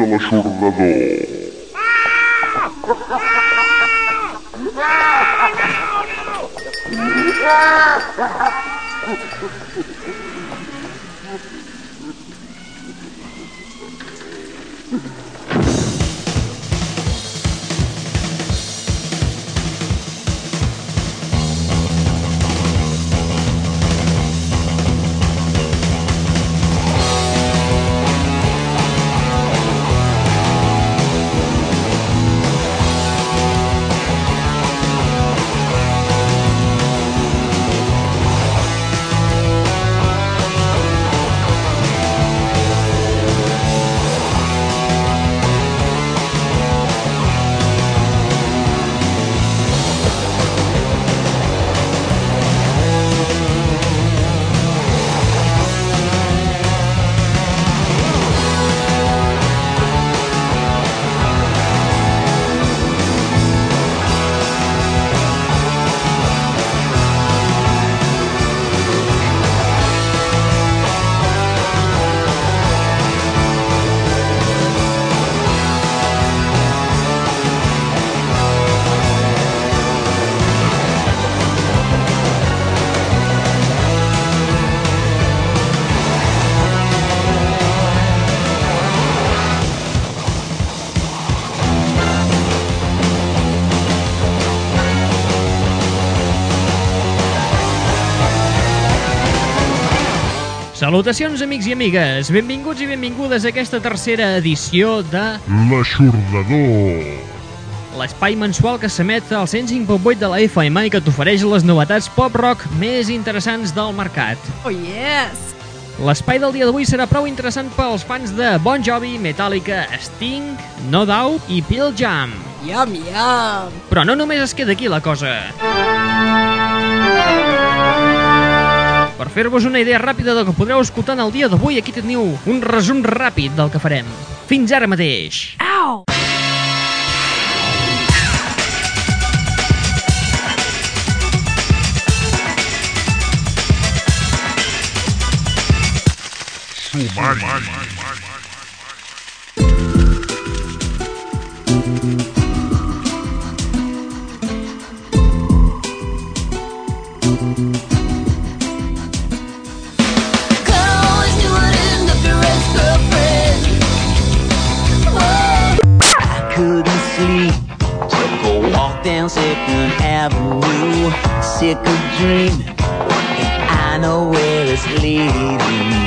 Benvingut a l'aixordador. Salutacions, amics i amigues. Benvinguts i benvingudes a aquesta tercera edició de L'aixordador. l'espai mensual que s'emet al 105.8 de la FM i que t'ofereix les novetats pop-rock més interessants del mercat. Oh, yes! L'espai del dia d'avui serà prou interessant pels fans de Bon Jovi, Metallica, Sting, No Doubt i Pearl Jam. Yum, yum! Però no només es queda aquí la cosa. Per fer-vos una idea ràpida del que podreu escoltar en el dia d'avui, aquí teniu un resum ràpid del que farem. Fins ara mateix. Au! Sumari. Always sick of dreaming. And I know where it's leading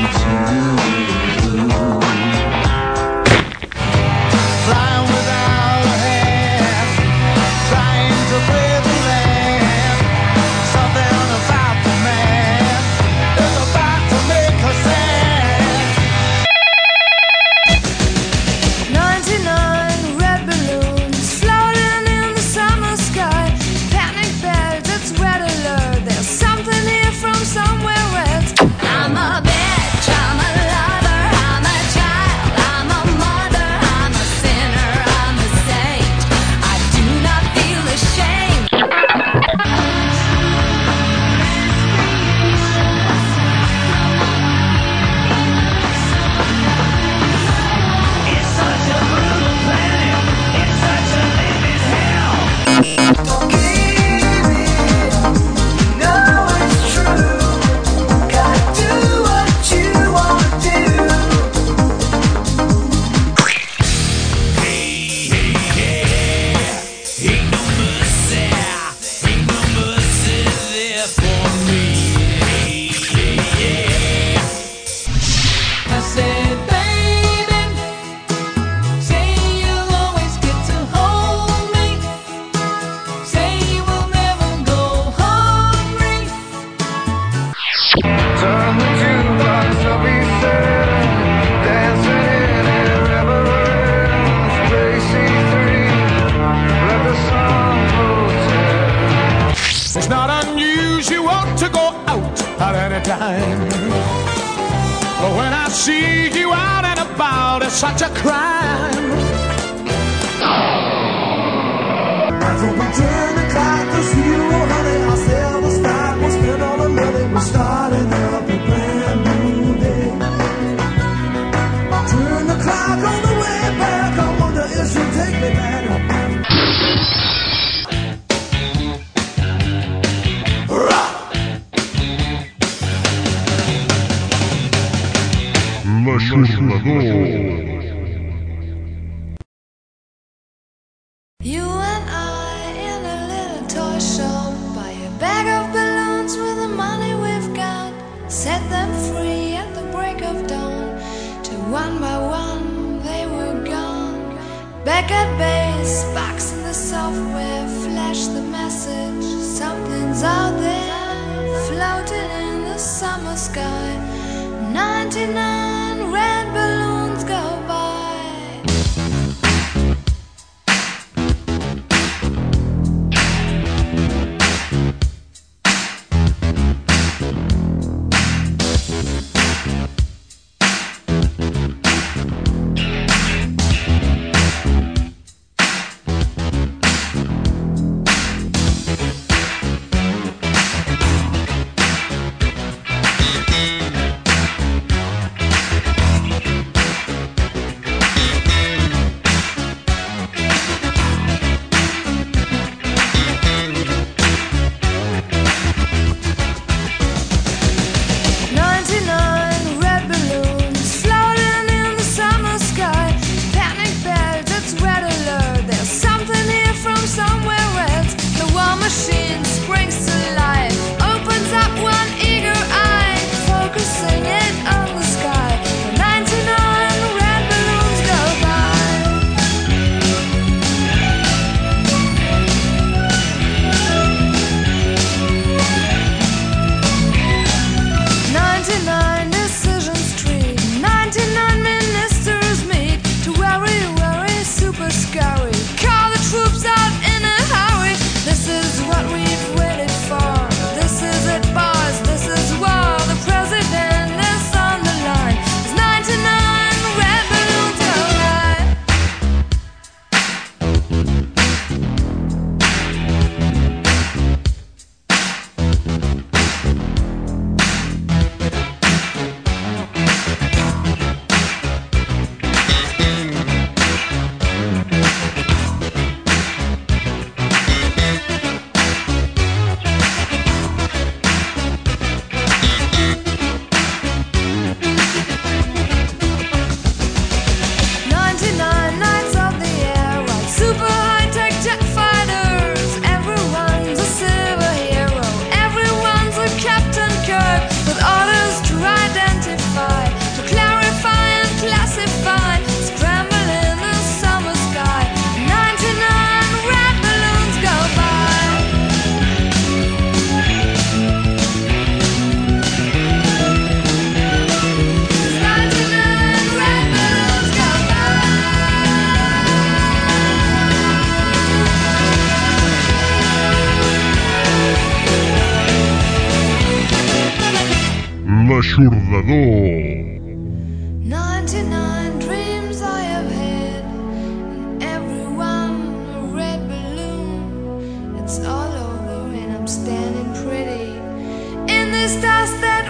that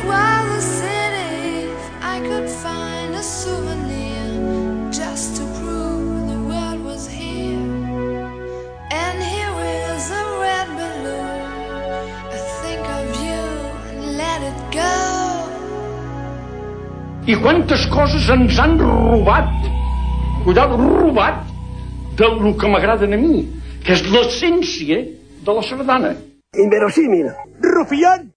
city. I could find a souvenir just to prove the world was here. And here is a red balloon. I think of you and let it go. Quantes coses ens han robat, cuidat, robat, del que m'agrada a mi, que és l'essència de la sardana. Inverosímil. Rufián.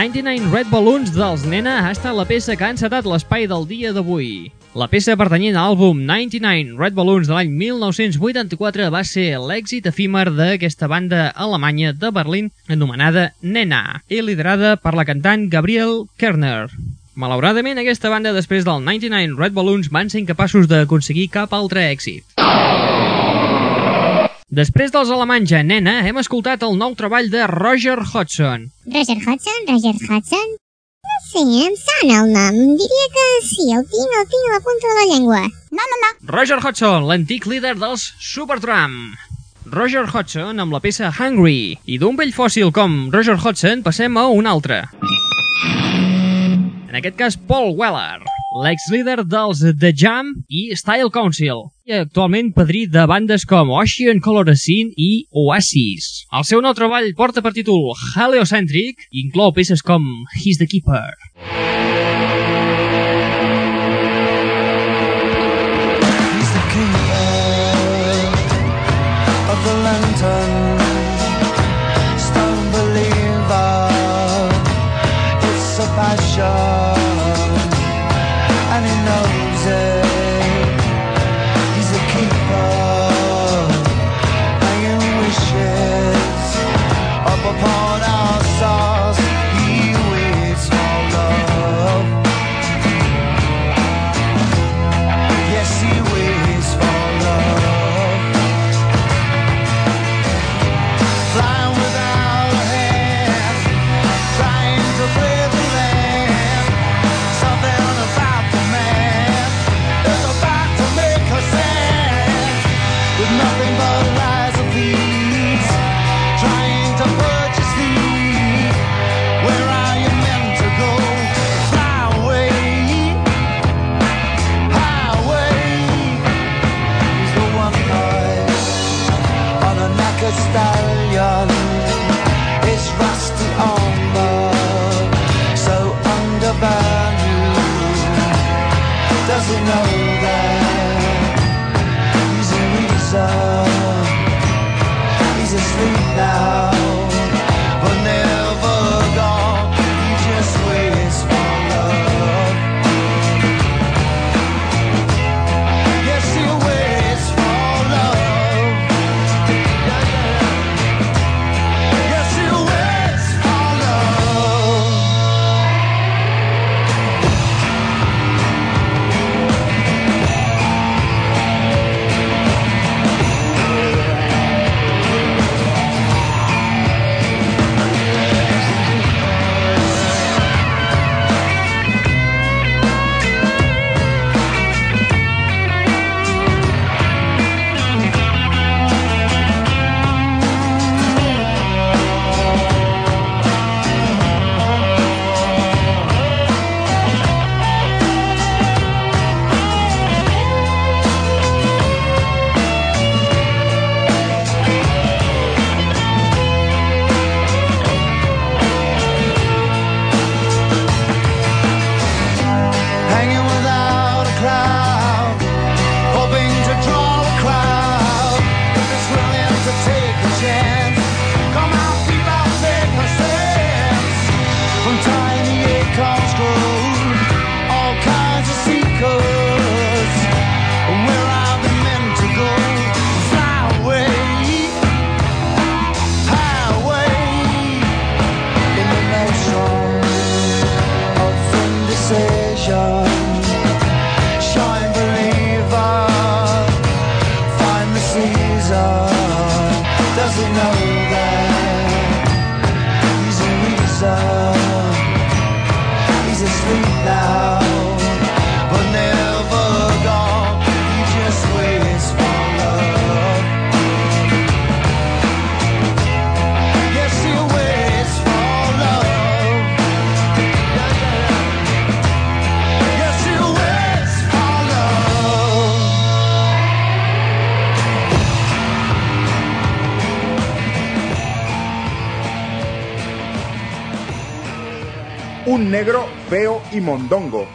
99 Red Balloons dels Nena ha estat la peça que ha encetat l'espai del dia d'avui. La peça pertanyent a l'àlbum 99 Red Balloons de l'any 1984 va ser l'èxit efímer d'aquesta banda alemanya de Berlín anomenada Nena i liderada per la cantant Gabriel Kerner. Malauradament, aquesta banda després del 99 Red Balloons van ser incapaços d'aconseguir cap altre èxit. Després dels alemanys a Nena, hem escoltat el nou treball de Roger Hodgson. Roger Hodgson, Roger Hodgson? No sé, em sona el nom. Diria que sí, el tinc, el tinc a la punta de la llengua. No, no, no. Roger Hodgson, l'antic líder dels Supertramp. Roger Hodgson amb la peça Hungry. I d'un vell fòssil com Roger Hodgson passem a un altre. En aquest cas, Paul Weller, l'ex-líder dels The Jam i Style Council, actualment padrí de bandes com Ocean Color Scene i Oasis. El seu nou treball porta per títol Heliocentric i inclou peces com He's the Keeper. He's Un negro feo y mondongo.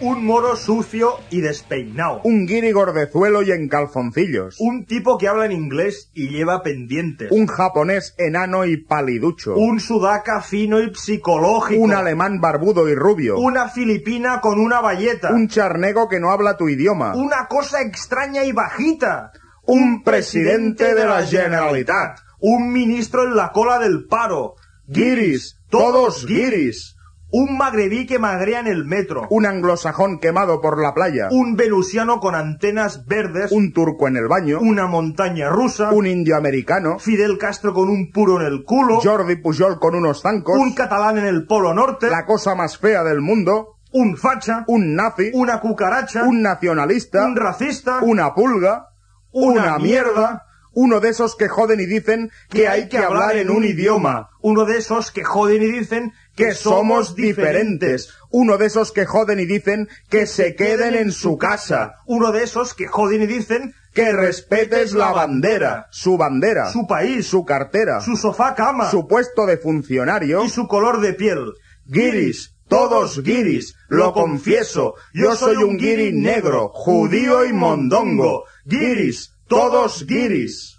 Un moro sucio y despeinado. Un guiri gordezuelo y en calzoncillos. Un tipo que habla en inglés y lleva pendientes. Un japonés enano y paliducho. Un sudaca fino y psicológico. Un alemán barbudo y rubio. Una filipina con una valleta. Un charnego que no habla tu idioma. Una cosa extraña y bajita. Un presidente de la Generalitat. Un ministro en la cola del paro. Guiris, todos guiris. Un magrebí que magrea en el metro. Un anglosajón quemado por la playa. Un venusiano con antenas verdes. Un turco en el baño. Una montaña rusa. Un indio americano. Fidel Castro con un puro en el culo. Jordi Pujol con unos zancos. Un catalán en el polo norte. La cosa más fea del mundo. Un facha. Un nazi. Una cucaracha. Un nacionalista. Un racista. Una pulga. Una mierda. Uno de esos que joden y dicen que hay que hablar en un idioma. Uno de esos que joden y dicen que somos diferentes. Uno de esos que joden y dicen que se queden en su casa. Uno de esos que joden y dicen que respetes la bandera, su bandera, su país, su cartera, su sofá cama, su puesto de funcionario y su color de piel. Guiris, todos guiris, lo confieso, yo soy un guiri negro, judío y mondongo. Guiris, todos guiris.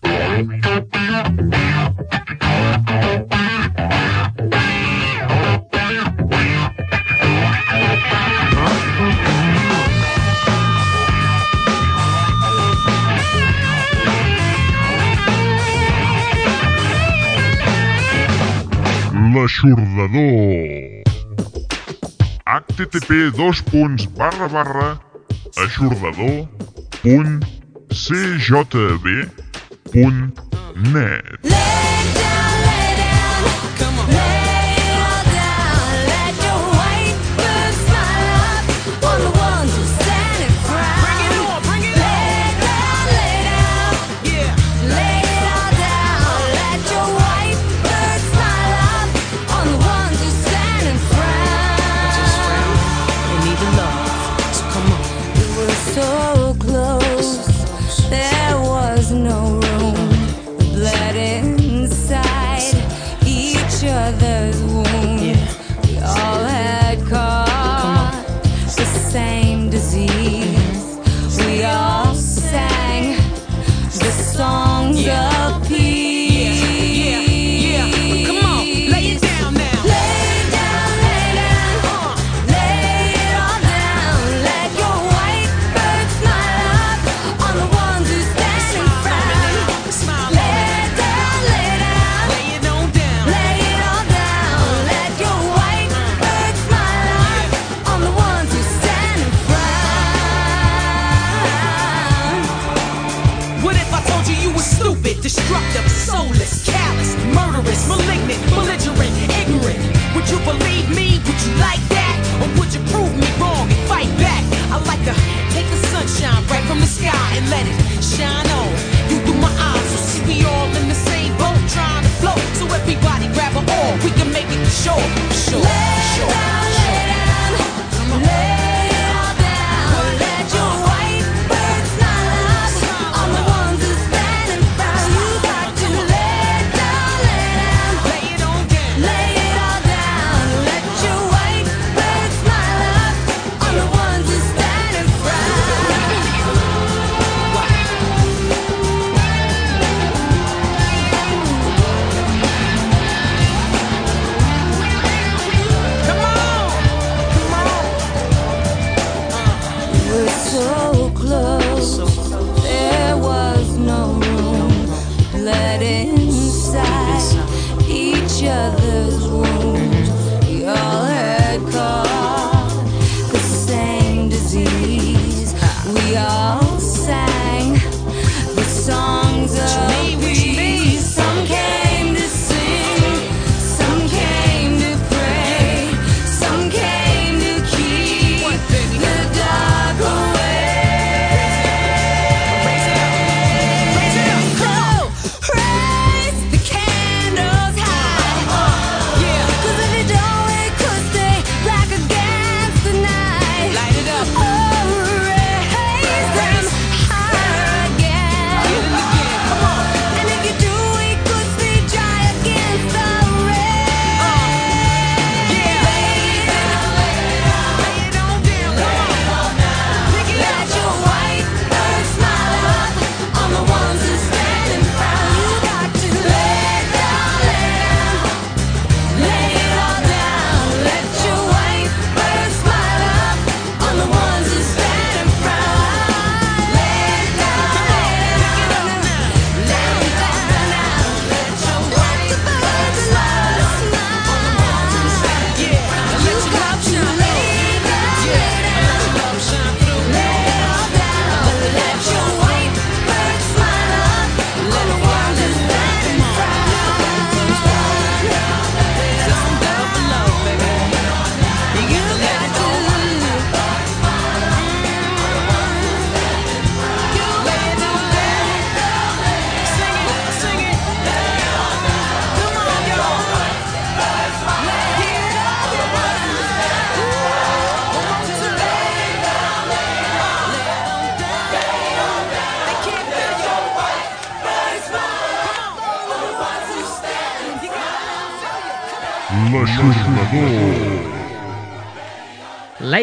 L'aixordador. http dos punts barra barra aixordador punt cjb punt net and let it shine on you through my eyes. So see we all in the same boat trying to float. So everybody grab a oar, we can make it to shore. Sure. Inside each other's wounds.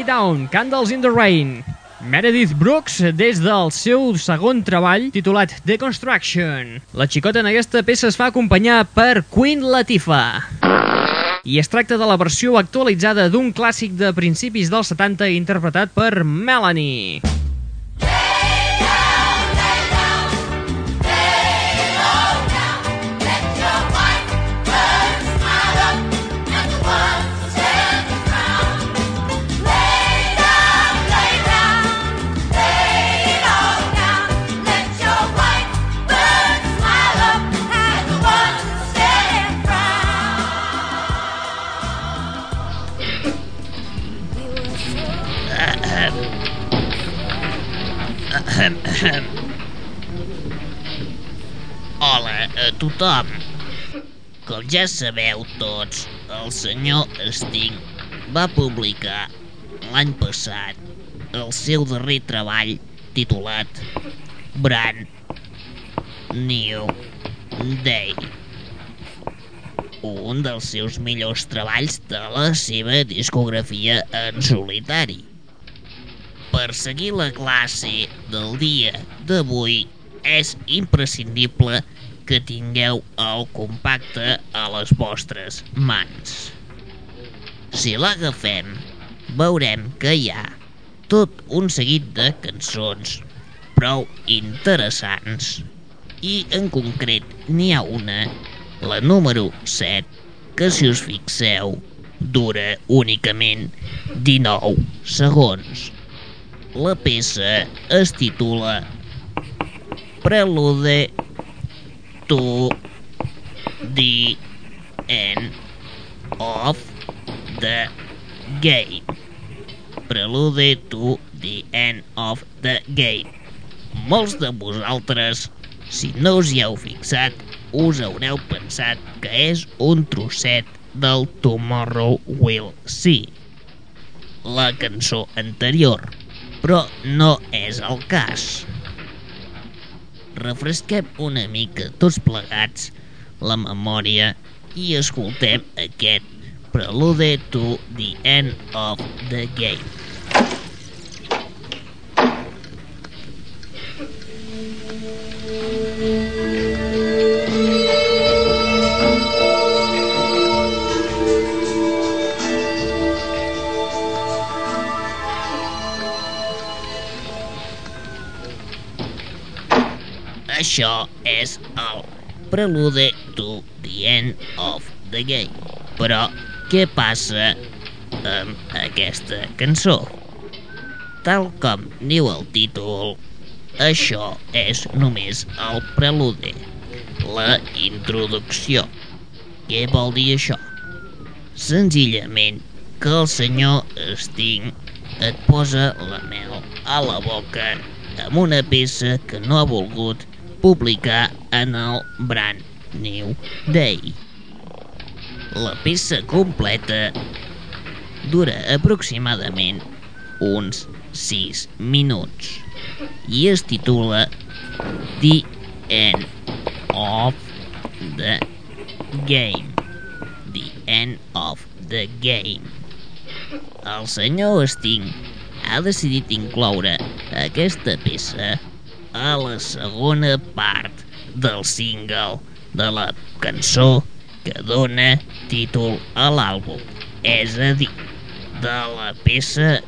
Down, Candles in the Rain. Meredith Brooks des del seu segon treball titulat The Construction. La xicota en aquesta peça es fa acompanyar per Queen Latifah. I es tracta de la versió actualitzada d'un clàssic de principis dels 70 interpretat per Melanie. Tothom. Com ja sabeu tots, el senyor Sting va publicar l'any passat el seu darrer treball titulat Brand New Day. Un dels seus millors treballs de la seva discografia en solitari. Per seguir la classe del dia d'avui és imprescindible que tingueu el compacte a les vostres mans. Si l'agafem, veurem que hi ha tot un seguit de cançons prou interessants i en concret n'hi ha una, la número 7, que si us fixeu dura únicament 19 segons. La peça es titula Prelude to the end of the game. Prelude to the end of the game. Molts de vosaltres, si no us hi heu fixat, us haureu pensat que és un trosset del Tomorrow Will See, la cançó anterior, però no és el cas refresquem una mica tots plegats la memòria i escoltem aquest Prelude to the End of the Game. Això és el Prelude to the End of the Game. Però què passa amb aquesta cançó? Tal com diu el títol, això és només el prelude, la introducció. Què vol dir això? Senzillament que el senyor Sting et posa la mel a la boca amb una peça que no ha volgut publicar en el Brand New Day. La peça completa dura aproximadament uns 6 minuts i es titula The End of the Game. The End of the Game. El senyor Sting ha decidit incloure aquesta peça a la segona part del single de la cançó que dona títol a l'àlbum, és a dir, de la peça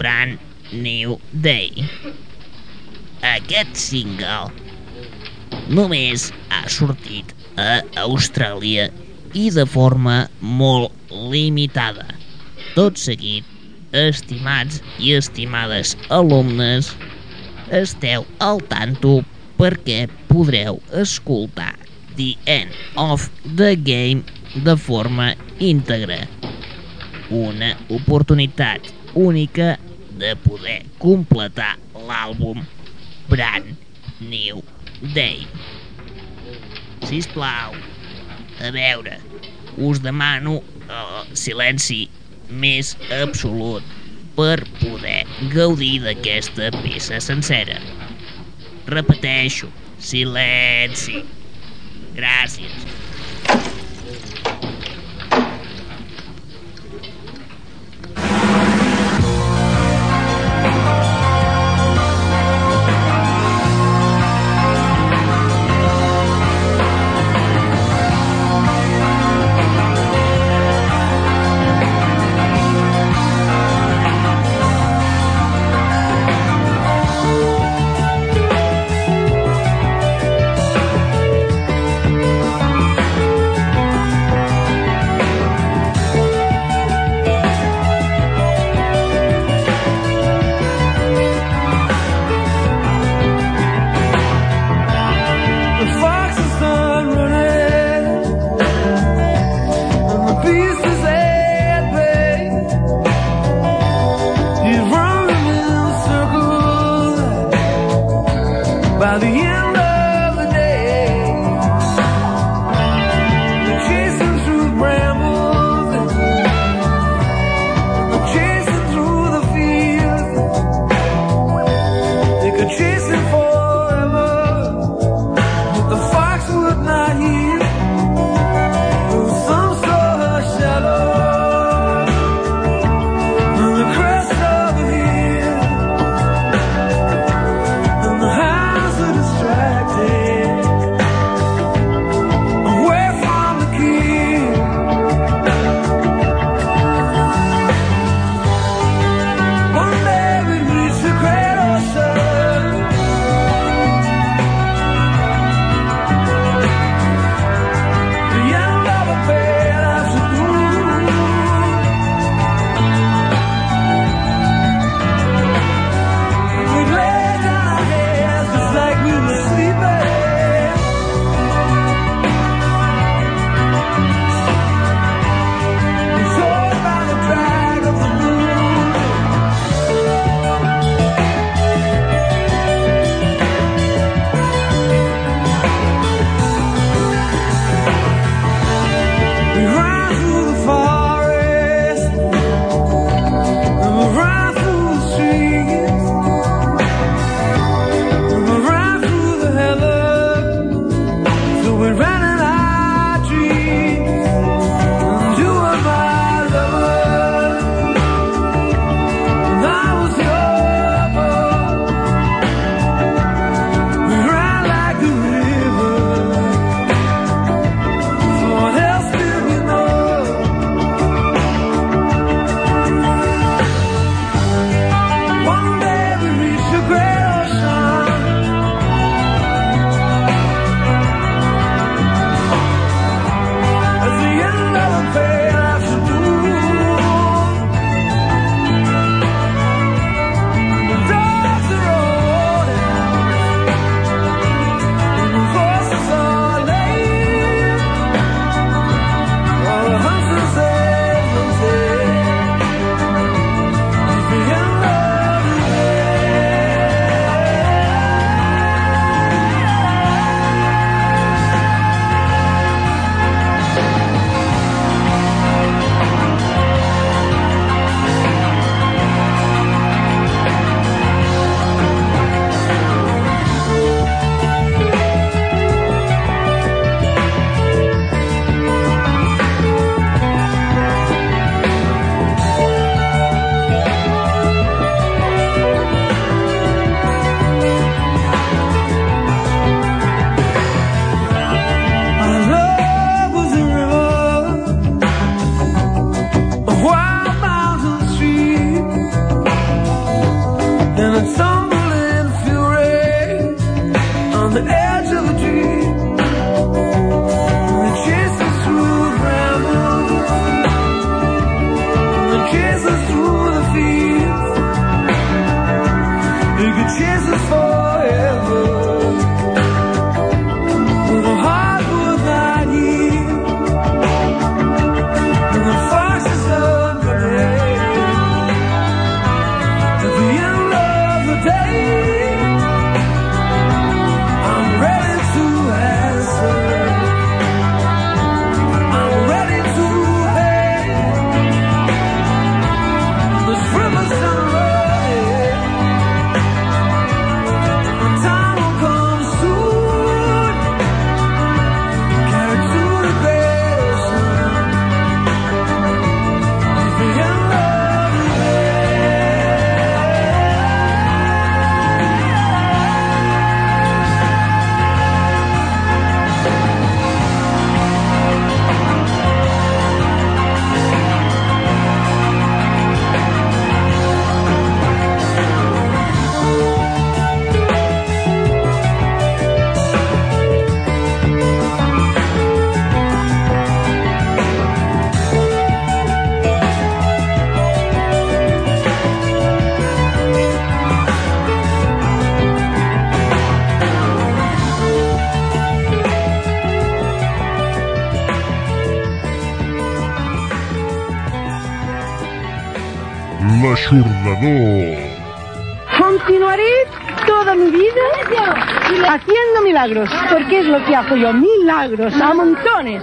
Brand New Day. Aquest single només ha sortit a Austràlia i de forma molt limitada. Tot seguit, estimats i estimades alumnes, esteu al tanto perquè podreu escoltar The End of the Game de forma íntegra. Una oportunitat única de poder completar l'àlbum Brand New Day. Sisplau, a veure, us demano el silenci més absolut per poder gaudir d'aquesta peça sencera. Repeteixo, silenci. Gràcies. It could chase us forever. Continuaré toda mi vida haciendo milagros, porque es lo que hago yo, milagros a montones.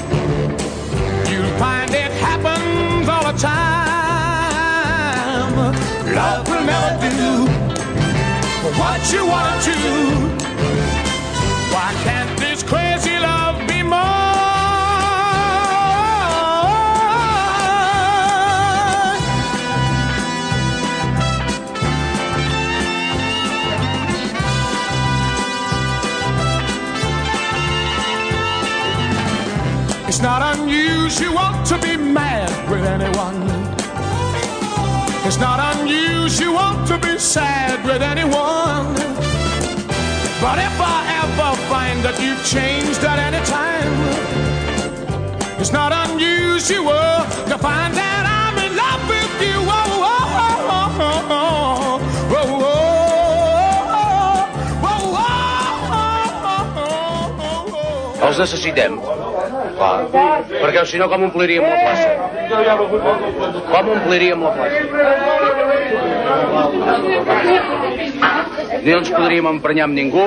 find it happens all the time. Love will never do what you wanna do. Why can't It's not unusual to be mad with anyone. It's not unusual to be sad with anyone. But if I ever find that you've changed at any time, it's not unusual to find that I'm in love with you. Oh, oh, oh, oh, oh, oh, oh, oh, Els necessitem. Clar. Perquè si no, com ompliríem la plaça? Com ompliríem la plaça? Ni ens podríem emprenyar amb ningú.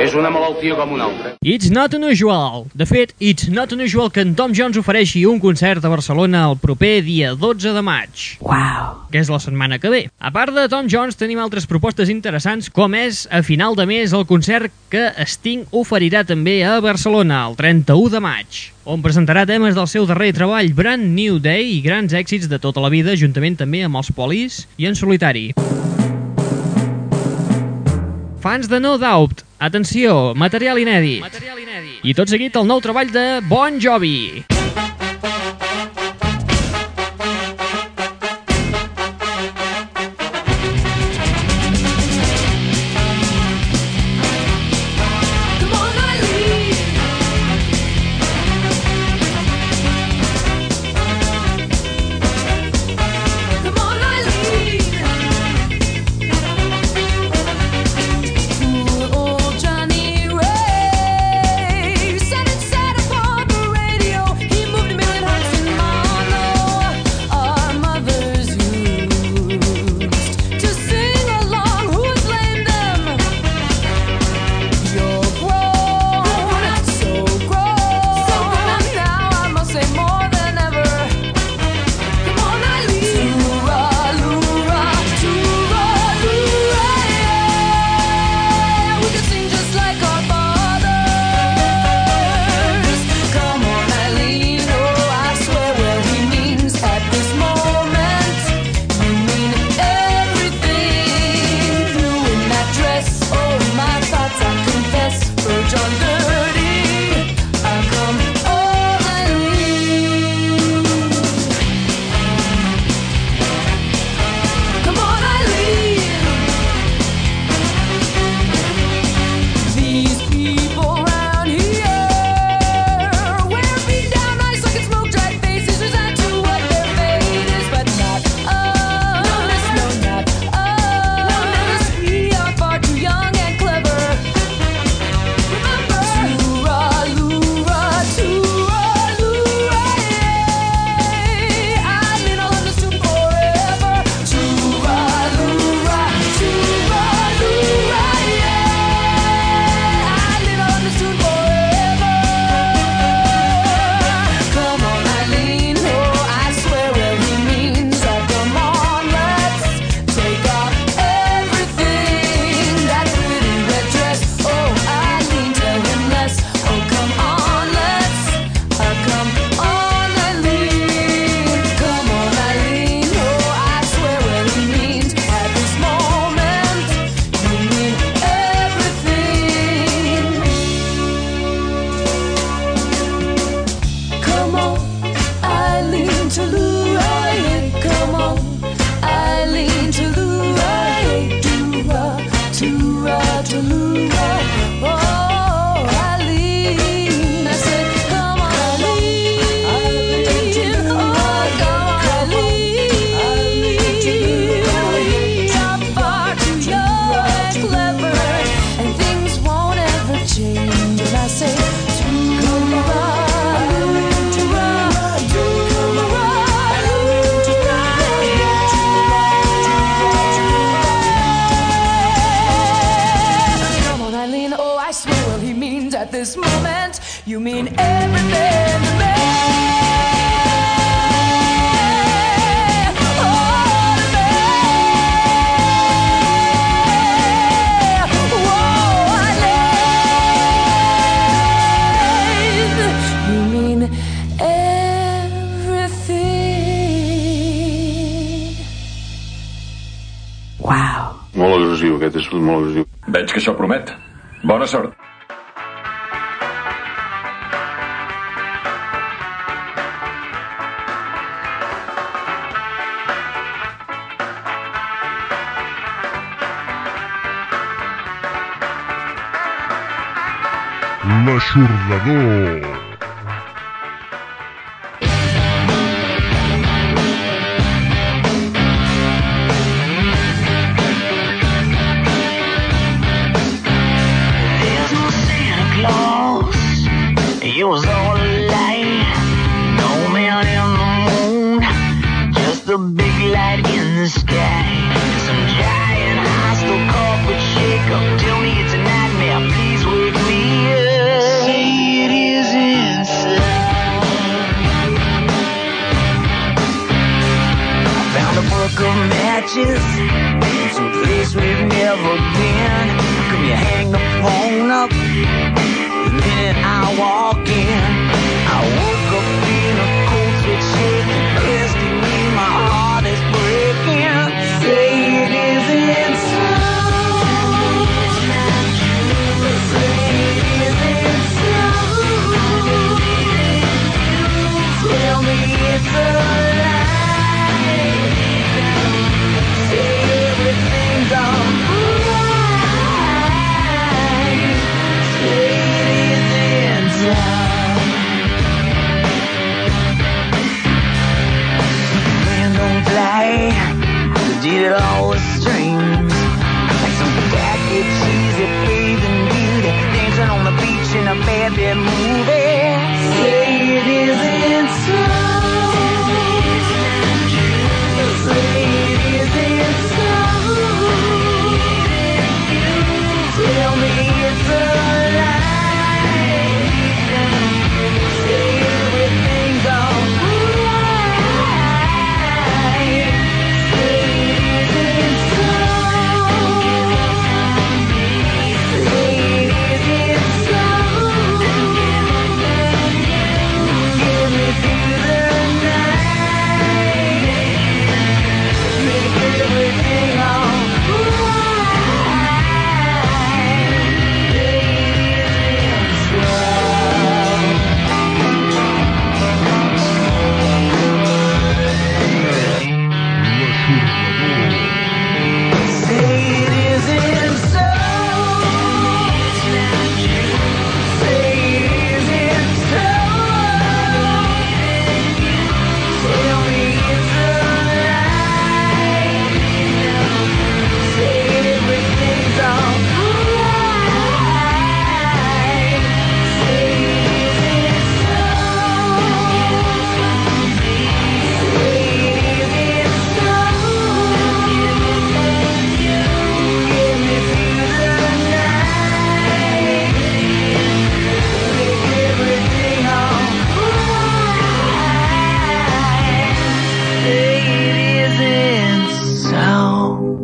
És una malaltia com una altra. It's not unusual. De fet, it's not unusual que en Tom Jones ofereixi un concert a Barcelona el proper dia 12 de maig. Wow. Que és la setmana que ve. A part de Tom Jones, tenim altres propostes interessants, com és a final de mes el concert que Sting oferirà també a Barcelona el 31 de maig on presentarà temes del seu darrer treball Brand New Day i grans èxits de tota la vida, juntament també amb els Polis i en solitari. Fans de No Doubt, atenció, material inèdit. Material inèdit. I tot seguit el nou treball de Bon Jovi. Come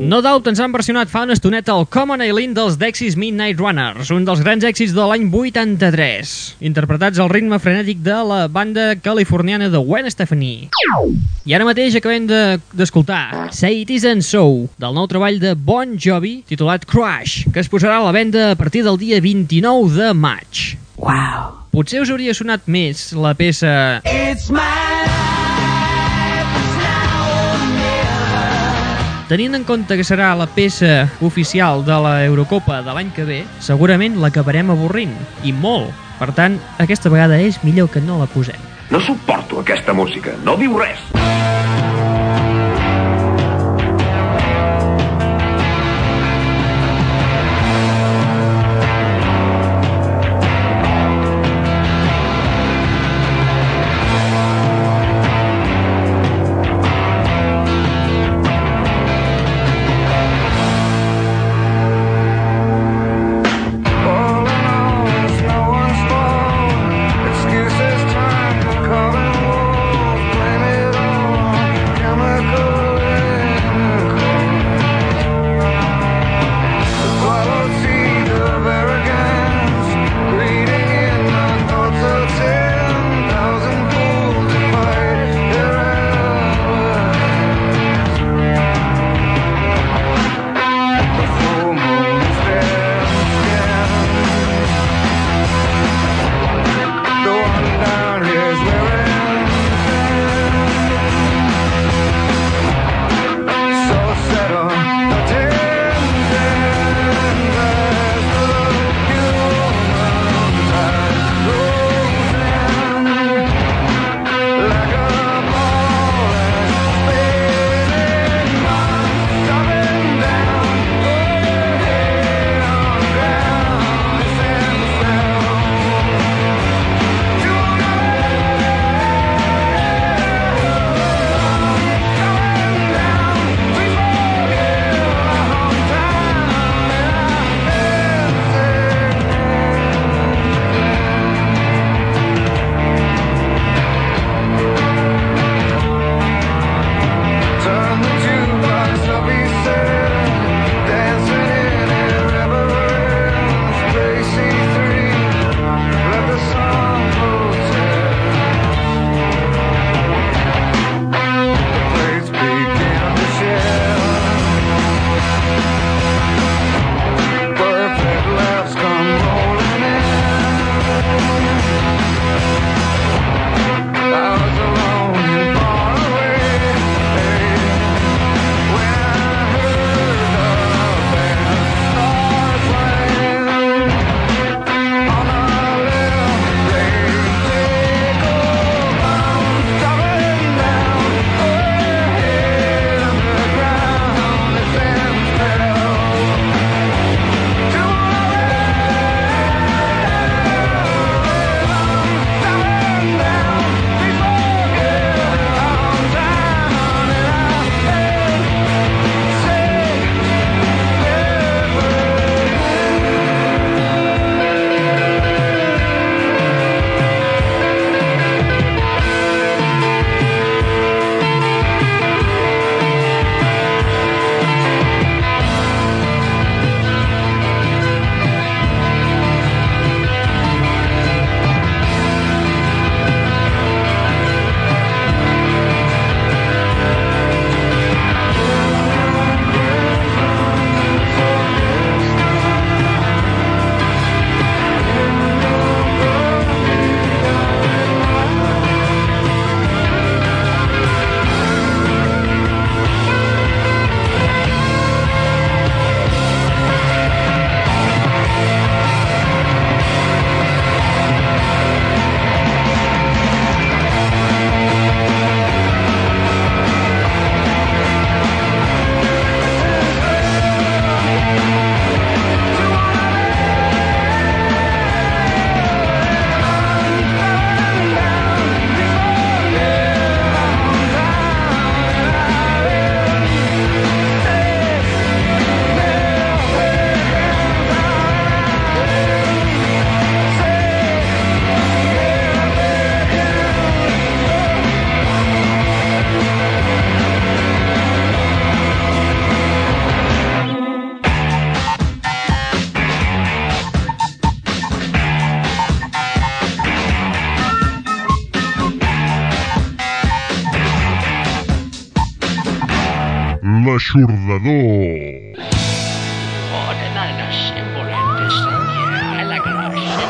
No Doubt ens han versionat fa una estoneta el Common Eileen dels Dexys Midnight Runners, un dels grans èxits de l'any 83, interpretats al ritme frenètic de la banda californiana de Gwen Stefani. I ara mateix acabem de- d'escoltar de, Say It Isn't So, del nou treball de Bon Jovi, titulat Crash, que es posarà a la venda a partir del dia 29 de maig. Wow. Potser us hauria sonat més la peça It's my Tenint en compte que serà la peça oficial de la Eurocopa de l'any que ve, segurament l'acabarem avorrint, i molt. Per tant, aquesta vegada és millor que no la posem. No suporto aquesta música, no diu res.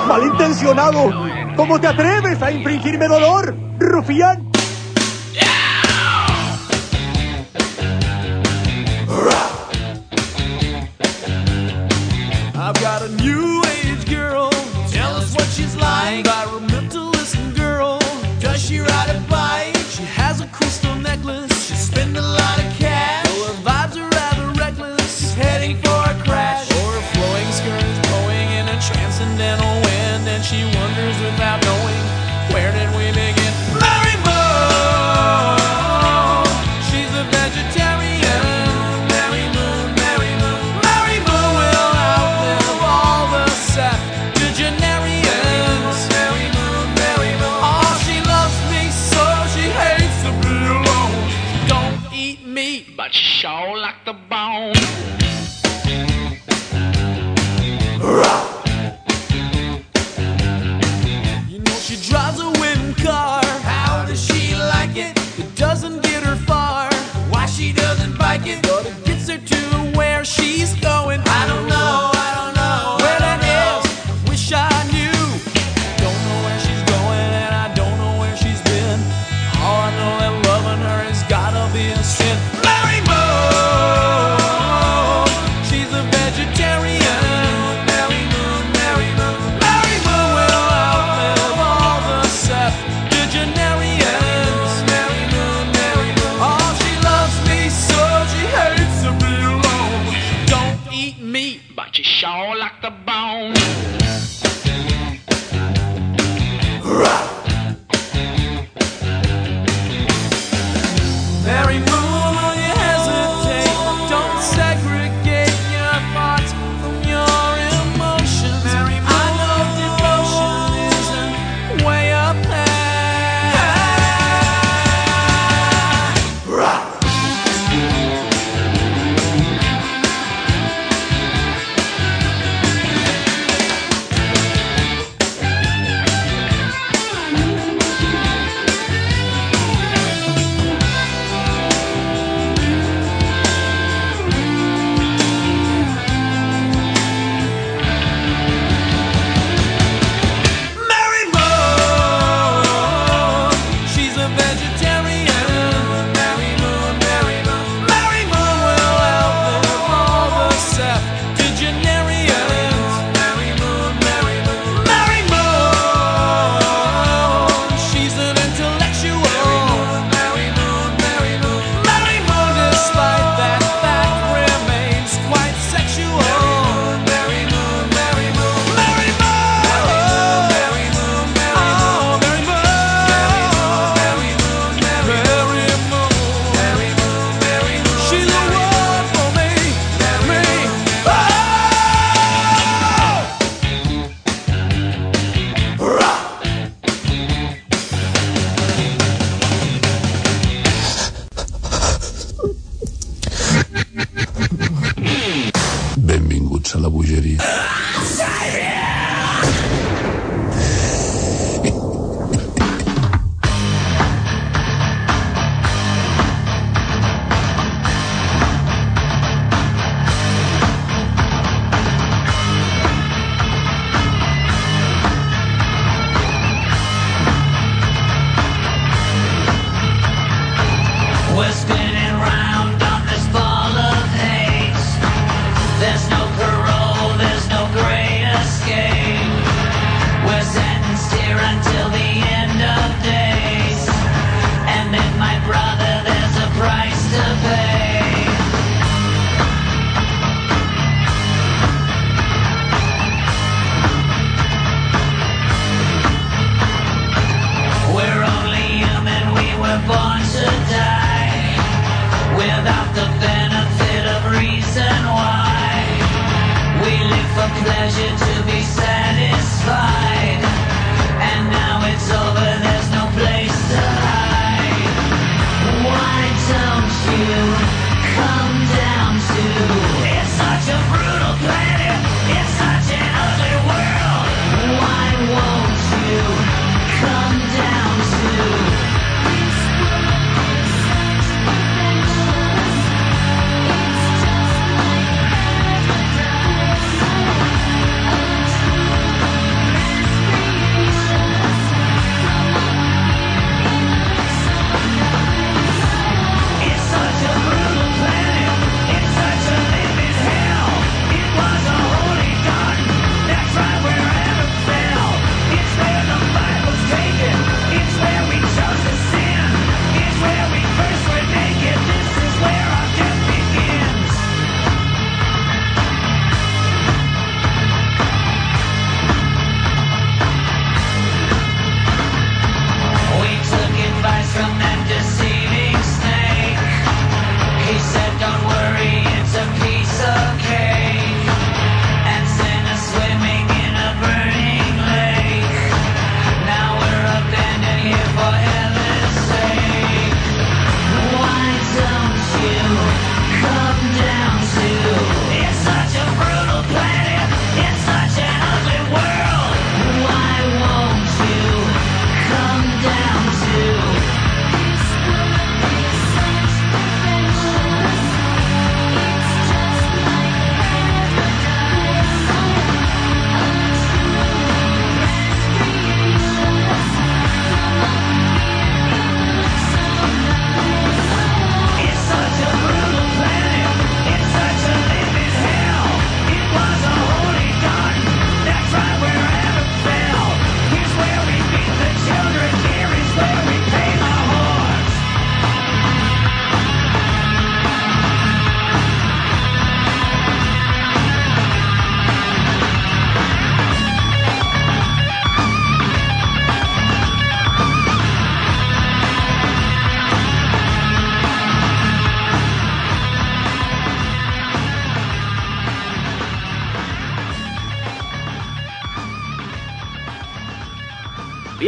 ¡Malintencionado! ¿Cómo te atreves a infringirme dolor, rufián?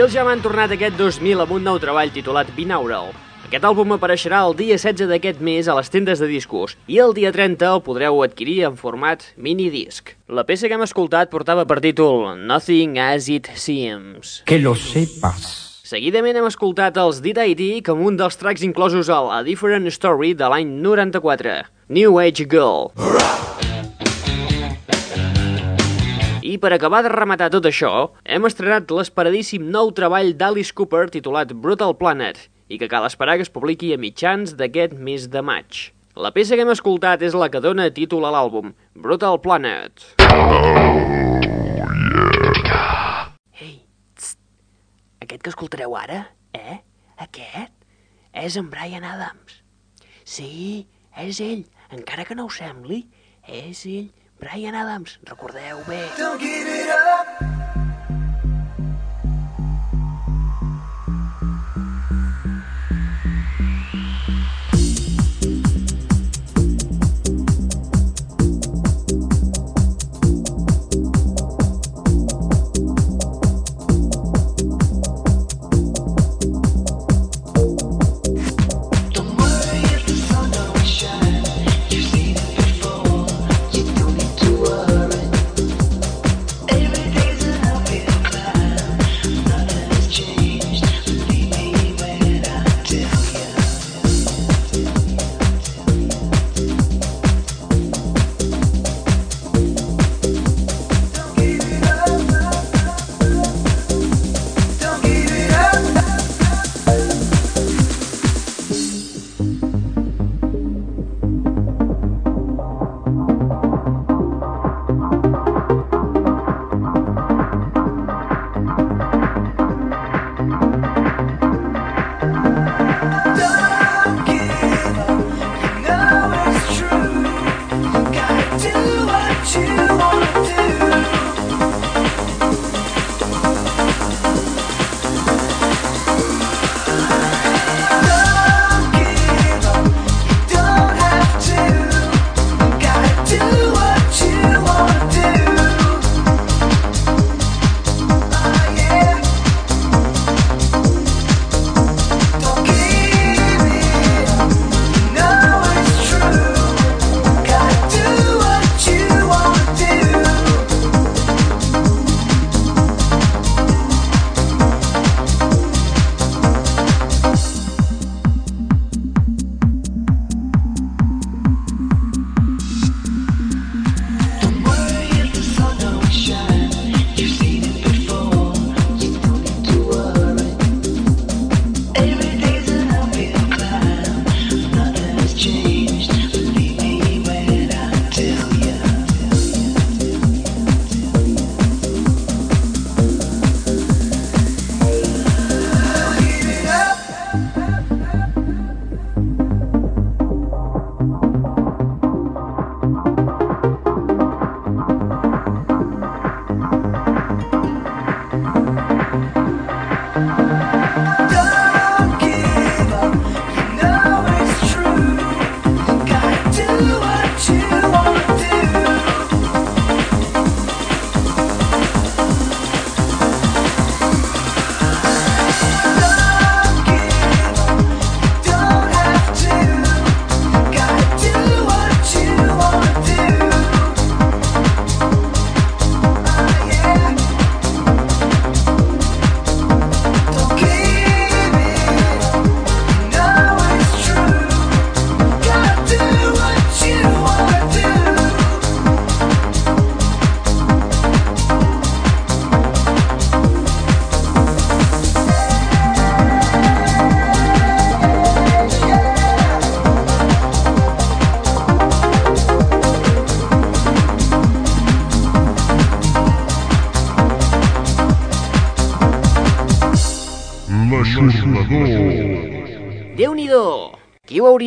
Bill ja han tornat aquest 2000 amb un nou treball titulat Binaural. Aquest àlbum apareixerà el dia 16 d'aquest mes a les tendes de discos i el dia 30 el podreu adquirir en format minidisc. La peça que hem escoltat portava per títol Nothing As It Seems. Que lo sepas. Seguidament hem escoltat els D.I.D. com un dels tracks inclosos al A Different Story de l'any 94, New Age Girl. I per acabar de rematar tot això, hem estrenat l'esperadíssim nou treball d'Alice Cooper titulat Brutal Planet i que cal esperar que es publiqui a mitjans d'aquest mes de maig. La peça que hem escoltat és la que dona títol a l'àlbum, Brutal Planet. Ei, tst, aquest que escoltareu ara, eh? Aquest és en Brian Adams. Sí, és ell, encara que no ho sembli, és ell, Brian Adams, recordeu bé. Don't give it up.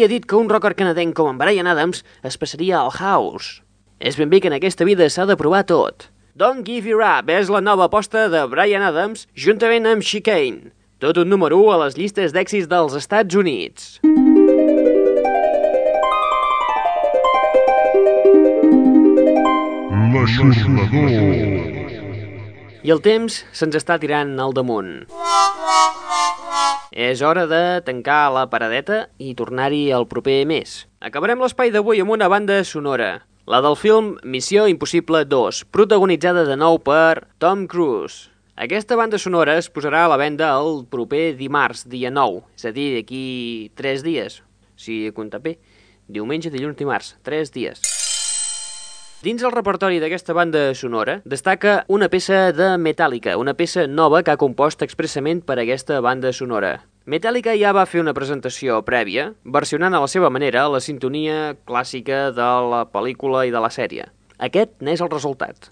Hauria dit que un rocker canadenc com en Brian Adams es passaria al house? És ben bé que en aquesta vida s'ha de provar tot. Don't Give Your Up és la nova aposta de Brian Adams juntament amb Chicane. Tot un número 1 a les llistes d'èxits dels Estats Units. L'aixordador. I el temps se'ns està tirant al damunt. És hora de tancar la paradeta i tornar-hi el proper mes. Acabarem l'espai d'avui amb una banda sonora, la del film Missió Impossible 2, protagonitzada de nou per Tom Cruise. Aquesta banda sonora es posarà a la venda el proper dimarts, dia 9, és a dir, d'aquí 3 dies, si he comptat bé. Diumenge, dilluns, dimarts, 3 dies. Dins el repertori d'aquesta banda sonora destaca una peça de Metallica, una peça nova que ha compost expressament per a aquesta banda sonora. Metallica ja va fer una presentació prèvia, versionant a la seva manera la sintonia clàssica de la pel·lícula i de la sèrie. Aquest n'és el resultat.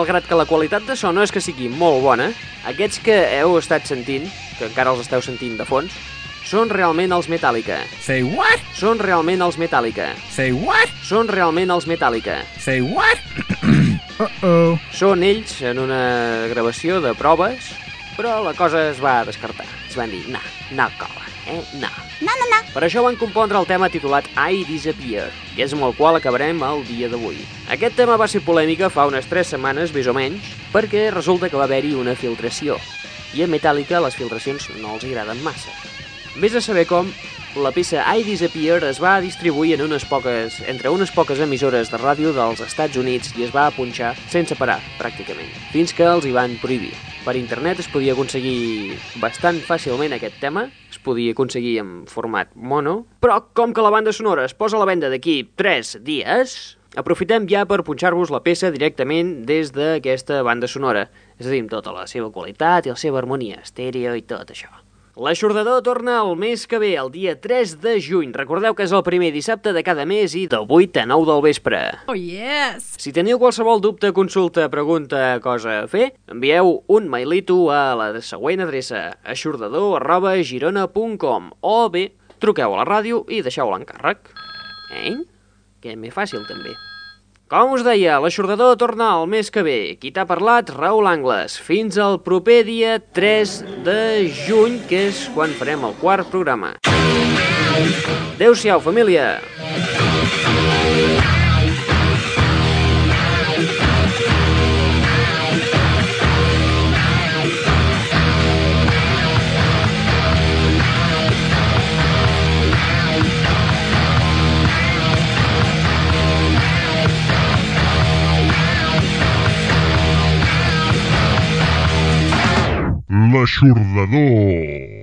Malgrat que la qualitat de so no és que sigui molt bona, aquests que heu estat sentint, que encara els esteu sentint de fons, són realment els Metallica. Say what? Són realment els Metallica. Say what? Són realment els Metallica. Say what? Uh-oh. Són ells en una gravació de proves, però la cosa es va descartar. Es van dir, no, no cola, eh, no. No, no, no. Per això van compondre el tema titulat I Disappear, que és amb el qual acabarem el dia d'avui. Aquest tema va ser polèmica fa unes 3 setmanes, més o menys, perquè resulta que va haver-hi una filtració. I a Metallica les filtracions no els agraden massa. Vés a saber com, la peça I Disappear es va distribuir en unes poques, entre unes poques emissores de ràdio dels Estats Units i es va punxar sense parar, pràcticament, fins que els hi van prohibir. Per internet es podia aconseguir bastant fàcilment aquest tema, es podia aconseguir en format mono, però com que la banda sonora es posa a la venda d'aquí 3 dies, aprofitem ja per punxar-vos la peça directament des d'aquesta banda sonora, és a dir, amb tota la seva qualitat i la seva harmonia, estèreo i tot això. L'aixordador torna el mes que ve, el dia 3 de juny. Recordeu que és el primer dissabte de cada mes i de 8 a 9 del vespre. Oh, yes! Si teniu qualsevol dubte, consulta, pregunta, cosa a fer, envieu un mailito a la següent adreça aixordador arroba girona.com o bé, truqueu a la ràdio i deixeu l'encàrrec. Eh? Que és més fàcil, també. Com us deia, l'aixordador torna el mes que ve. Qui t'ha parlat? Raül Angles. Fins al proper dia 3 de juny, que és quan farem el quart programa. Adéu-siau, família! L'aixordador.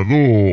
L'aixordador.